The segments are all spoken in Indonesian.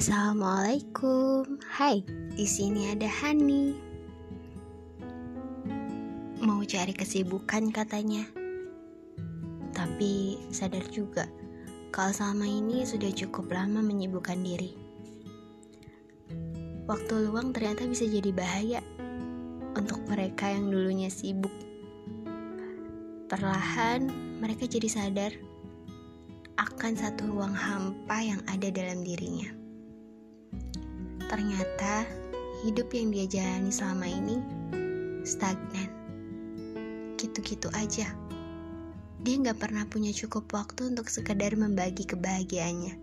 Assalamualaikum. Hai, di sini ada Hani. Mau cari kesibukan katanya. Tapi sadar juga kalau selama ini sudah cukup lama menyibukkan diri. Waktu luang ternyata bisa jadi bahaya untuk mereka yang dulunya sibuk. Perlahan mereka jadi sadar akan satu ruang hampa yang ada dalam dirinya. Ternyata hidup yang dia jalani selama ini stagnan. Gitu-gitu aja. Dia nggak pernah punya cukup waktu untuk sekedar membagi kebahagiaannya.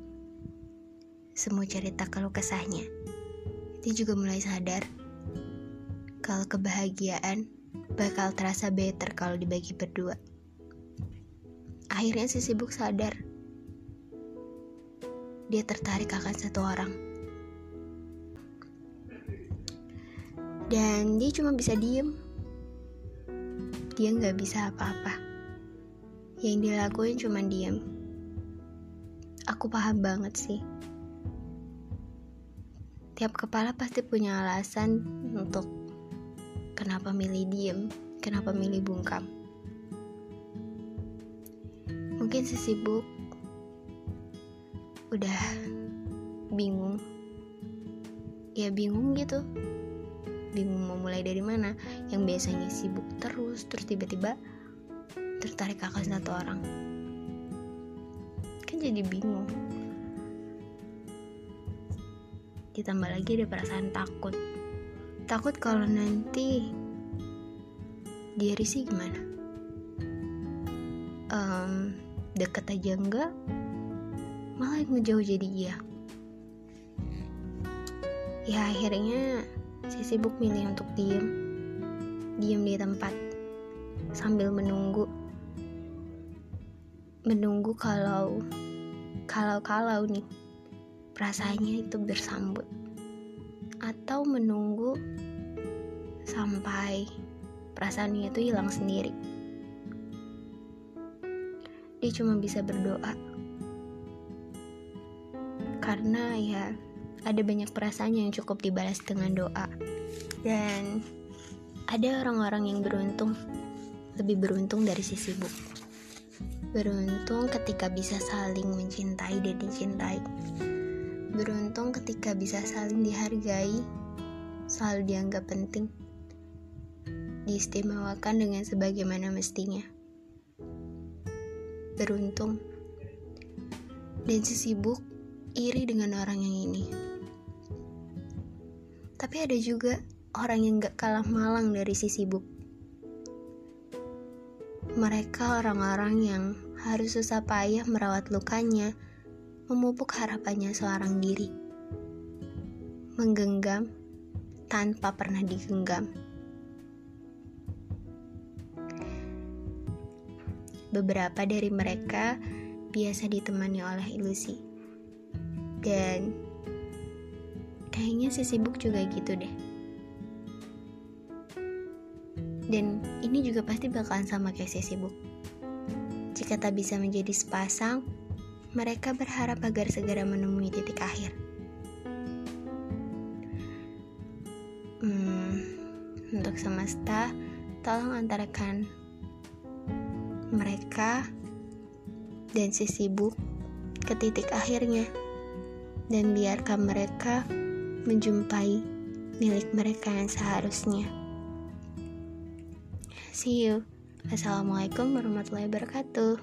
Semua cerita keluh kesahnya. Dia juga mulai sadar kalau kebahagiaan bakal terasa better kalau dibagi berdua. Akhirnya si sibuk sadar. Dia tertarik akan satu orang dan dia cuma bisa diem. Dia nggak bisa apa-apa. Yang dilakuin cuma diem. Aku paham banget sih. Tiap kepala pasti punya alasan untuk kenapa milih diem kenapa milih bungkam. Mungkin si sibuk udah bingung. Ya bingung gitu bingung mau mulai dari mana. Yang biasanya sibuk terus terus tiba-tiba tertarik akan satu orang. Kan jadi bingung. Ditambah lagi ada perasaan takut. Takut kalau nanti dia risih gimana? Um, deket aja enggak malah ngejauh jadi iya ya akhirnya Si sibuk milih untuk diem, diem di tempat. Sambil menunggu, menunggu kalau kalau kalau nih perasaannya itu bersambut, atau menunggu sampai perasaannya itu hilang sendiri. Dia cuma bisa berdoa. Karena ya ada banyak perasaan yang cukup dibalas dengan doa. Dan ada orang-orang yang beruntung, lebih beruntung dari si sibuk. Beruntung ketika bisa saling mencintai dan dicintai. Beruntung ketika bisa saling dihargai, selalu dianggap penting, diistimewakan dengan sebagaimana mestinya. Beruntung, dan si sibuk iri dengan orang yang ini. Tapi ada juga orang yang gak kalah malang dari si sibuk. Mereka orang-orang yang harus susah payah merawat lukanya, memupuk harapannya seorang diri. Menggenggam tanpa pernah digenggam. Beberapa dari mereka biasa ditemani oleh ilusi. Dan Kayaknya si sibuk juga gitu deh. Dan ini juga pasti bakalan sama kayak si sibuk. Jika tak bisa menjadi sepasang, mereka berharap agar segera menemui titik akhir. Hmm, untuk semesta, tolong antarakan mereka dan si sibuk ke titik akhirnya dan biarkan mereka menjumpai milik mereka yang seharusnya. See you. Assalamualaikum warahmatullahi wabarakatuh.